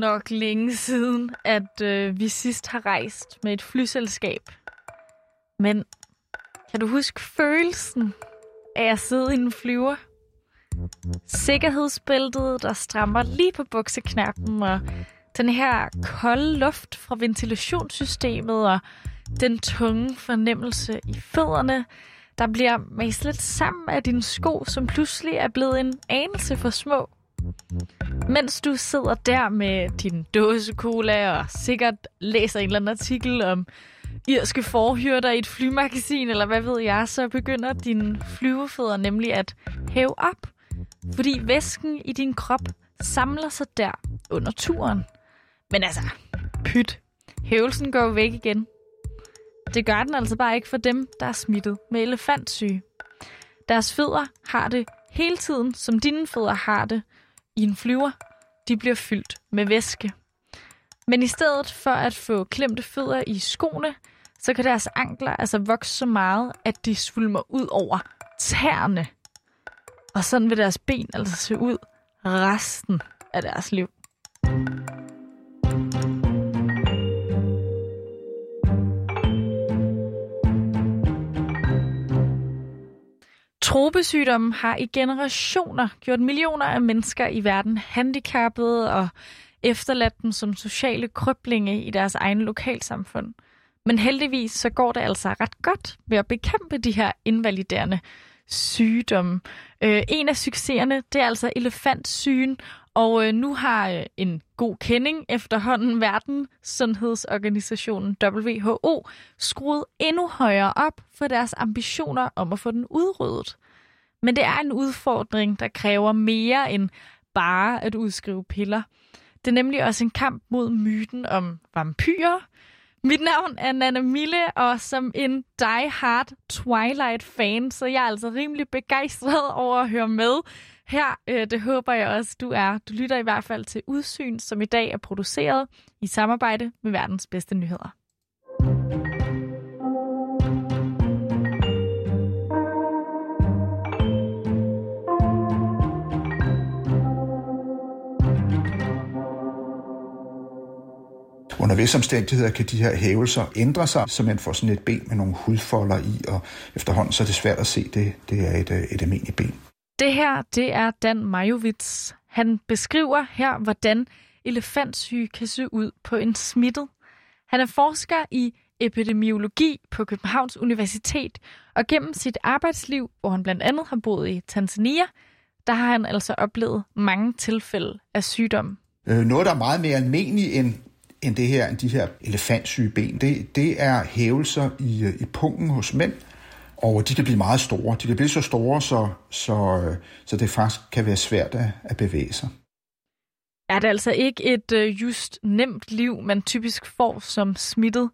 nok længe siden, at øh, vi sidst har rejst med et flyselskab. Men kan du huske følelsen af at sidde i en flyver? Sikkerhedsbæltet, der strammer lige på bukseknappen, og den her kolde luft fra ventilationssystemet, og den tunge fornemmelse i fødderne, der bliver mest lidt sammen af dine sko, som pludselig er blevet en anelse for små. Mens du sidder der med din dåse cola og sikkert læser en eller anden artikel om irske forhyrter i et flymagasin, eller hvad ved jeg, så begynder dine flyvefødder nemlig at hæve op, fordi væsken i din krop samler sig der under turen. Men altså, pyt. Hævelsen går væk igen. Det gør den altså bare ikke for dem, der er smittet med elefantsyge. Deres fødder har det hele tiden, som dine fødder har det i en flyver. De bliver fyldt med væske. Men i stedet for at få klemte fødder i skoene, så kan deres ankler altså vokse så meget, at de svulmer ud over tæerne. Og sådan vil deres ben altså se ud resten af deres liv. Tropesygdommen har i generationer gjort millioner af mennesker i verden handicappede og efterladt dem som sociale krøblinge i deres egne lokalsamfund. Men heldigvis så går det altså ret godt ved at bekæmpe de her invaliderende sygdomme. Øh, en af succeserne, det er altså elefantsygen, og øh, nu har øh, en god kending efterhånden Verdenssundhedsorganisationen WHO skruet endnu højere op for deres ambitioner om at få den udryddet. Men det er en udfordring, der kræver mere end bare at udskrive piller. Det er nemlig også en kamp mod myten om vampyrer. Mit navn er Nana Mille, og som en die-hard Twilight-fan, så jeg er altså rimelig begejstret over at høre med her. Øh, det håber jeg også, du er. Du lytter i hvert fald til Udsyn, som i dag er produceret i samarbejde med verdens bedste nyheder. Under visse omstændigheder kan de her hævelser ændre sig, så man får sådan et ben med nogle hudfolder i, og efterhånden så er det svært at se, det, det er et, øh, et almindeligt ben. Det her, det er Dan Majovits. Han beskriver her, hvordan elefantsyge kan se ud på en smittet. Han er forsker i epidemiologi på Københavns Universitet, og gennem sit arbejdsliv, hvor han blandt andet har boet i Tanzania, der har han altså oplevet mange tilfælde af sygdom. Øh, noget, der er meget mere almindeligt end, end det her, end de her elefantsyge ben, det, det er hævelser i, øh, i pungen hos mænd, og de kan blive meget store. De kan blive så store, så, så, øh, så det faktisk kan være svært at, at bevæge sig. Er det altså ikke et øh, just nemt liv, man typisk får som smittet?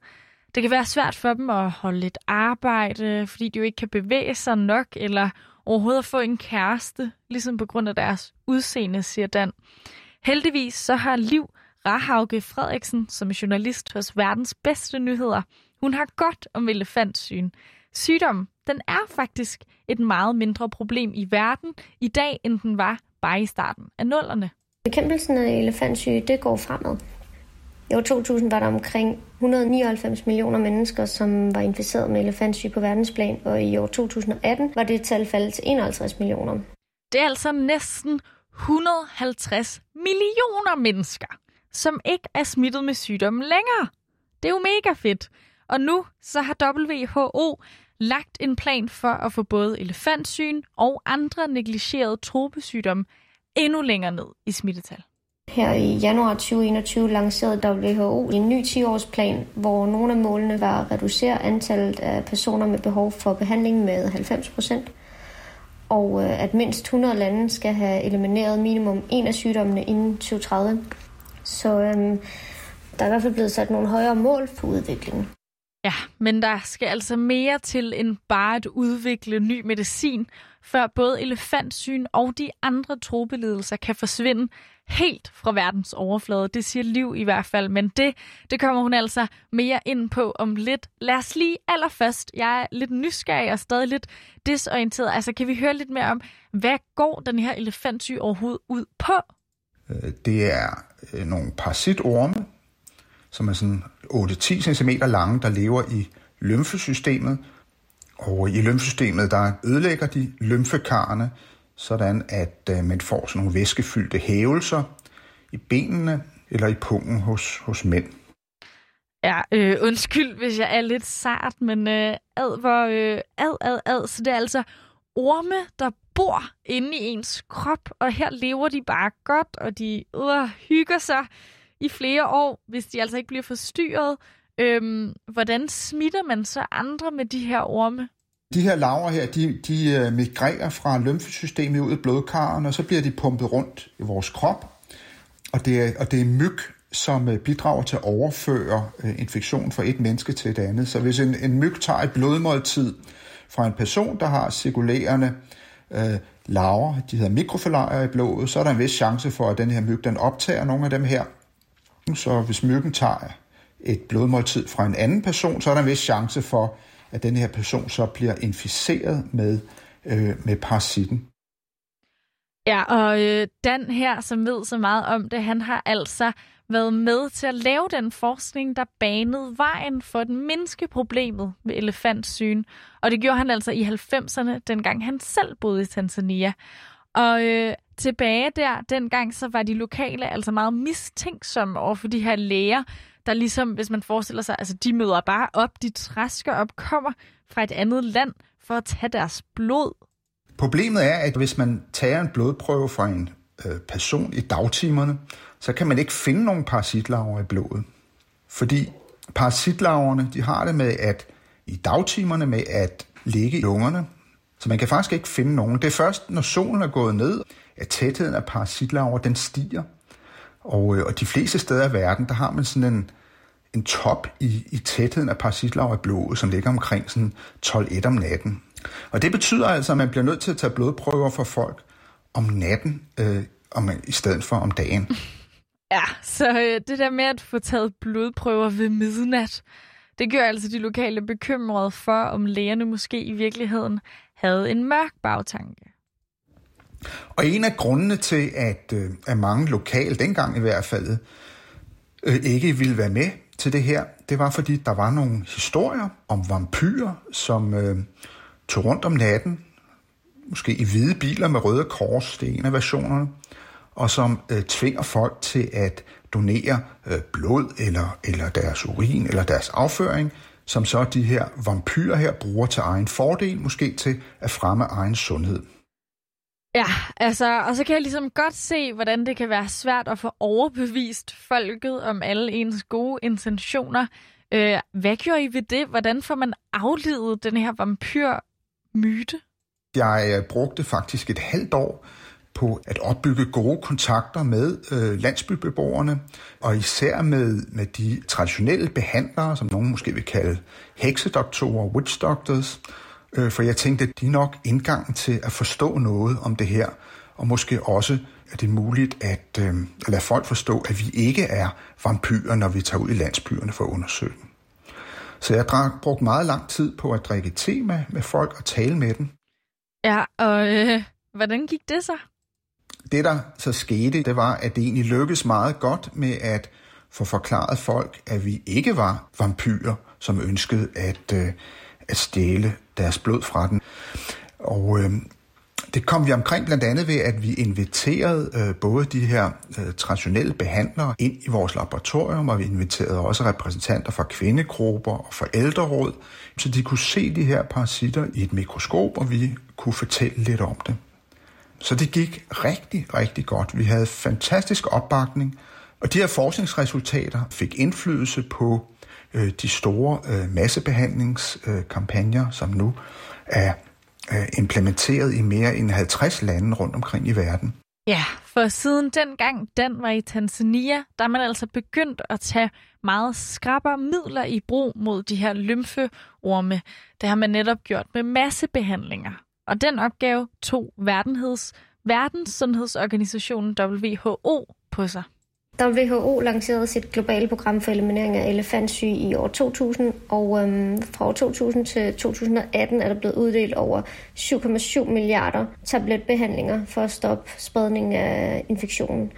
Det kan være svært for dem at holde et arbejde, fordi de jo ikke kan bevæge sig nok, eller overhovedet at få en kæreste, ligesom på grund af deres udseende, siger Dan. Heldigvis så har Liv Rahauge Frederiksen, som er journalist hos Verdens Bedste Nyheder, hun har godt om elefantsyn. Sygdommen, den er faktisk et meget mindre problem i verden i dag, end den var bare i starten af nullerne. Bekæmpelsen af elefantsyge, det går fremad. I år 2000 var der omkring 199 millioner mennesker, som var inficeret med elefantsyge på verdensplan, og i år 2018 var det tal faldet til 51 millioner. Det er altså næsten 150 millioner mennesker, som ikke er smittet med sygdommen længere. Det er jo mega fedt. Og nu så har WHO lagt en plan for at få både elefantsyn og andre negligerede tropesygdomme endnu længere ned i smittetal. Her i januar 2021 lancerede WHO en ny 10-årsplan, hvor nogle af målene var at reducere antallet af personer med behov for behandling med 90 procent, og øh, at mindst 100 lande skal have elimineret minimum en af sygdommene inden 2030. Så øhm, der er i hvert fald blevet sat nogle højere mål for udviklingen. Ja, men der skal altså mere til end bare at udvikle ny medicin, før både elefantsyn og de andre tropelidelser kan forsvinde helt fra verdens overflade. Det siger Liv i hvert fald, men det, det kommer hun altså mere ind på om lidt. Lad os lige allerførst, jeg er lidt nysgerrig og stadig lidt desorienteret. Altså kan vi høre lidt mere om, hvad går den her elefantsyg overhovedet ud på? Øh, det er øh, nogle parasitorme, som er sådan 8-10 cm lange, der lever i lymfesystemet. Og i lymfesystemet, der ødelægger de lymfekarne, sådan at øh, man får sådan nogle væskefyldte hævelser i benene eller i pungen hos, hos mænd. Ja, øh, undskyld, hvis jeg er lidt sart, men øh, ad, hvor, øh, ad, ad, ad. Så det er altså orme, der bor inde i ens krop, og her lever de bare godt, og de øh, hygger sig i flere år, hvis de altså ikke bliver forstyrret. Øhm, hvordan smitter man så andre med de her orme? De her laver her, de, de øh, migrerer fra lymfesystemet ud i blodkarren, og så bliver de pumpet rundt i vores krop. Og det er, og det er myg, som øh, bidrager til at overføre øh, infektion fra et menneske til et andet. Så hvis en, en myg tager et blodmåltid fra en person, der har cirkulerende øh, laver, de hedder mikrofilarier i blodet, så er der en vis chance for, at den her myg, den optager nogle af dem her. Så hvis myggen tager et blodmåltid fra en anden person, så er der en vis chance for, at den her person så bliver inficeret med, øh, med parasitten. Ja, og øh, Dan her, som ved så meget om det, han har altså været med til at lave den forskning, der banede vejen for at mindske problemet med elefantsyn. Og det gjorde han altså i 90'erne, dengang han selv boede i Tanzania. Og øh, tilbage der, dengang, så var de lokale altså meget mistænksomme over for de her læger, der ligesom, hvis man forestiller sig, altså de møder bare op, de træsker op, kommer fra et andet land for at tage deres blod. Problemet er, at hvis man tager en blodprøve fra en øh, person i dagtimerne, så kan man ikke finde nogen parasitlarver i blodet. Fordi parasitlarverne, de har det med at i dagtimerne med at ligge i lungerne, så man kan faktisk ikke finde nogen. Det er først, når solen er gået ned, at tætheden af parasitlarver, den stiger. Og, øh, og de fleste steder i verden, der har man sådan en, en top i, i tætheden af parasitlarver i blodet, som ligger omkring sådan 12-1 om natten. Og det betyder altså, at man bliver nødt til at tage blodprøver for folk om natten, øh, om, i stedet for om dagen. Ja, så øh, det der med at få taget blodprøver ved midnat, det gør altså de lokale bekymrede for, om lægerne måske i virkeligheden havde en mørk bagtanke. Og en af grundene til, at, øh, at mange lokale, dengang i hvert fald, øh, ikke ville være med til det her, det var fordi, der var nogle historier om vampyrer, som øh, tog rundt om natten, måske i hvide biler med røde kors, det er en af versionerne, og som øh, tvinger folk til at donere øh, blod eller, eller deres urin eller deres afføring, som så de her vampyrer her bruger til egen fordel, måske til at fremme egen sundhed. Ja, altså, og så kan jeg ligesom godt se, hvordan det kan være svært at få overbevist folket om alle ens gode intentioner. Øh, hvad gjorde I ved det? Hvordan får man aflevet den her vampyrmyte? Jeg øh, brugte faktisk et halvt år på at opbygge gode kontakter med øh, landsbybeboerne, og især med, med de traditionelle behandlere, som nogen måske vil kalde heksedoktorer, witch doctors, øh, for jeg tænkte, at de er nok indgangen til at forstå noget om det her, og måske også er det muligt at, øh, at lade folk forstå, at vi ikke er vampyrer, når vi tager ud i landsbyerne for at undersøge dem. Så jeg har brugte meget lang tid på at drikke te med, med folk og tale med dem. Ja, og øh, hvordan gik det så? Det, der så skete, det var, at det egentlig lykkedes meget godt med at få forklaret folk, at vi ikke var vampyrer, som ønskede at, øh, at stjæle deres blod fra den. Og øh, det kom vi omkring blandt andet ved, at vi inviterede øh, både de her øh, traditionelle behandlere ind i vores laboratorium, og vi inviterede også repræsentanter fra kvindegrupper og fra ældreråd, så de kunne se de her parasitter i et mikroskop, og vi kunne fortælle lidt om det. Så det gik rigtig, rigtig godt. Vi havde fantastisk opbakning, og de her forskningsresultater fik indflydelse på øh, de store øh, massebehandlingskampagner, øh, som nu er øh, implementeret i mere end 50 lande rundt omkring i verden. Ja, for siden dengang den var i Tanzania, der er man altså begyndt at tage meget skrappere midler i brug mod de her lymfeorme. Det har man netop gjort med massebehandlinger. Og den opgave tog Verdens, Verdenssundhedsorganisationen WHO på sig. WHO lancerede sit globale program for eliminering af elefantsyge i år 2000, og øhm, fra år 2000 til 2018 er der blevet uddelt over 7,7 milliarder tabletbehandlinger for at stoppe spredningen af infektionen.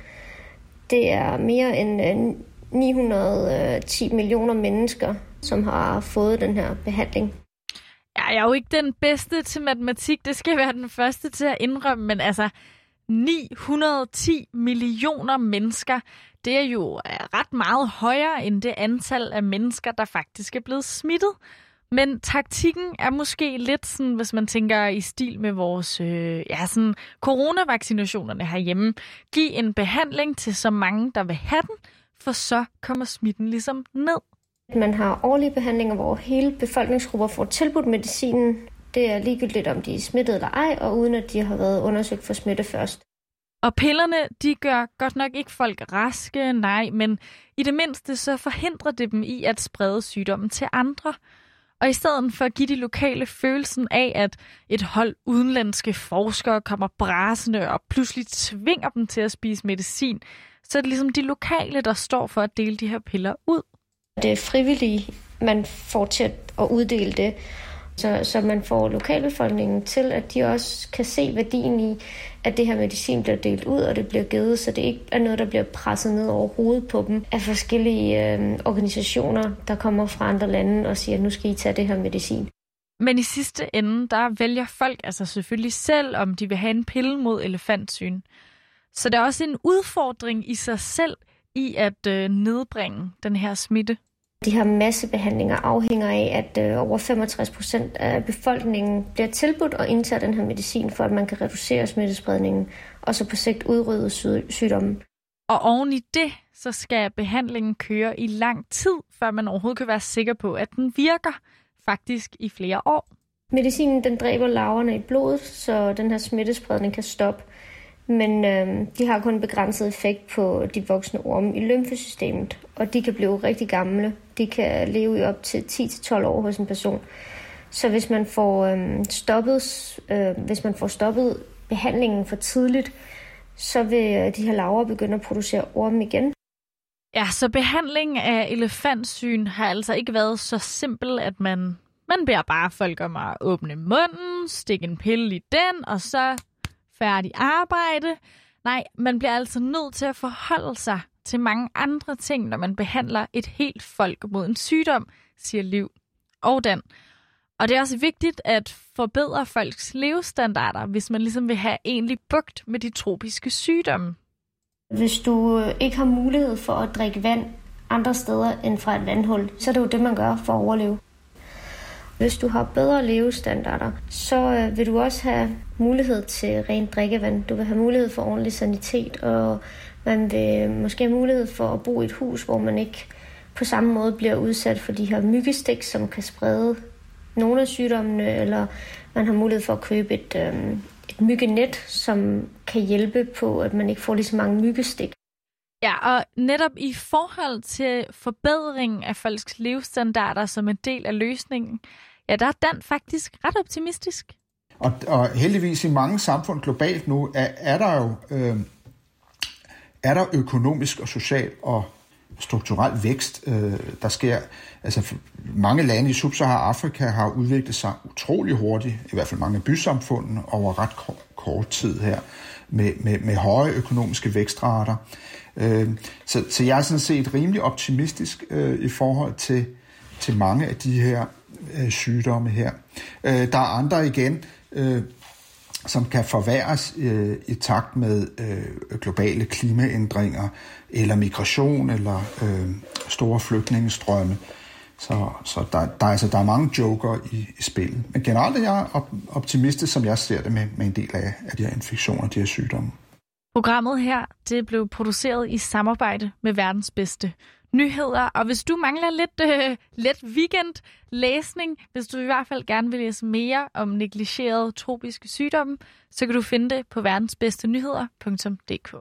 Det er mere end øh, 910 øh, millioner mennesker, som har fået den her behandling. Jeg er jo ikke den bedste til matematik, det skal jeg være den første til at indrømme, men altså 910 millioner mennesker, det er jo øh, ret meget højere end det antal af mennesker, der faktisk er blevet smittet. Men taktikken er måske lidt sådan, hvis man tænker i stil med vores øh, ja, sådan coronavaccinationerne herhjemme. Giv en behandling til så mange, der vil have den, for så kommer smitten ligesom ned. Man har årlige behandlinger, hvor hele befolkningsgrupper får tilbudt medicinen. Det er ligegyldigt, om de er smittet eller ej, og uden at de har været undersøgt for smitte først. Og pillerne, de gør godt nok ikke folk raske, nej, men i det mindste så forhindrer det dem i at sprede sygdommen til andre. Og i stedet for at give de lokale følelsen af, at et hold udenlandske forskere kommer brasende og pludselig tvinger dem til at spise medicin, så er det ligesom de lokale, der står for at dele de her piller ud. Det er frivillige, man får til at uddele det. Så, så man får lokalbefolkningen til, at de også kan se værdien i, at det her medicin bliver delt ud, og det bliver givet, så det ikke er noget, der bliver presset ned over hovedet på dem af forskellige øh, organisationer, der kommer fra andre lande og siger, at nu skal I tage det her medicin. Men i sidste ende, der vælger folk altså selvfølgelig selv, om de vil have en pille mod elefantsyn. Så der er også en udfordring i sig selv i at øh, nedbringe den her smitte. De her massebehandlinger afhænger af, at øh, over 65 procent af befolkningen bliver tilbudt og indtager den her medicin, for at man kan reducere smittespredningen og så på sigt udrydde sygdommen. Og oven i det, så skal behandlingen køre i lang tid, før man overhovedet kan være sikker på, at den virker faktisk i flere år. Medicinen den dræber laverne i blodet, så den her smittespredning kan stoppe. Men øh, de har kun begrænset effekt på de voksne orme i lymfesystemet, og de kan blive rigtig gamle. De kan leve i op til 10-12 år hos en person. Så hvis man får øh, stoppet, øh, hvis man får stoppet behandlingen for tidligt, så vil øh, de her laver begynde at producere orme igen. Ja, så behandling af elefantsyn har altså ikke været så simpel, at man, man beder bare folk om at åbne munden, stikke en pille i den, og så færdig arbejde. Nej, man bliver altså nødt til at forholde sig til mange andre ting, når man behandler et helt folk mod en sygdom, siger Liv og Dan. Og det er også vigtigt at forbedre folks levestandarder, hvis man ligesom vil have egentlig bugt med de tropiske sygdomme. Hvis du ikke har mulighed for at drikke vand andre steder end fra et vandhul, så er det jo det, man gør for at overleve. Hvis du har bedre levestandarder, så øh, vil du også have mulighed til rent drikkevand. Du vil have mulighed for ordentlig sanitet, og man vil måske have mulighed for at bo i et hus, hvor man ikke på samme måde bliver udsat for de her myggestik, som kan sprede nogle af sygdommene, eller man har mulighed for at købe et, øh, et myggenet, som kan hjælpe på, at man ikke får lige så mange myggestik. Ja, og netop i forhold til forbedringen af folks levestandarder som en del af løsningen, ja, der er Dan faktisk ret optimistisk. Og, og heldigvis i mange samfund globalt nu, er, er der jo øh, er der økonomisk og social og strukturel vækst, øh, der sker. Altså mange lande i Sub-Sahara-Afrika har udviklet sig utrolig hurtigt, i hvert fald mange bysamfund over ret kort, kort tid her, med, med, med høje økonomiske vækstrater. Øh, så, så jeg er sådan set rimelig optimistisk øh, i forhold til, til mange af de her øh, sygdomme her. Øh, der er andre igen, øh, som kan forværres øh, i takt med øh, globale klimaændringer, eller migration, eller øh, store flygtningestrømme. Så, så der, der, altså, der er mange joker i, i spillet. Men generelt er jeg op, optimistisk, som jeg ser det, med, med en del af, af de her infektioner, de her sygdomme. Programmet her det blev produceret i samarbejde med verdens bedste nyheder. Og hvis du mangler lidt øh, let weekend læsning, hvis du i hvert fald gerne vil læse mere om negligerede tropiske sygdomme, så kan du finde det på verdensbedstenyheder.dk.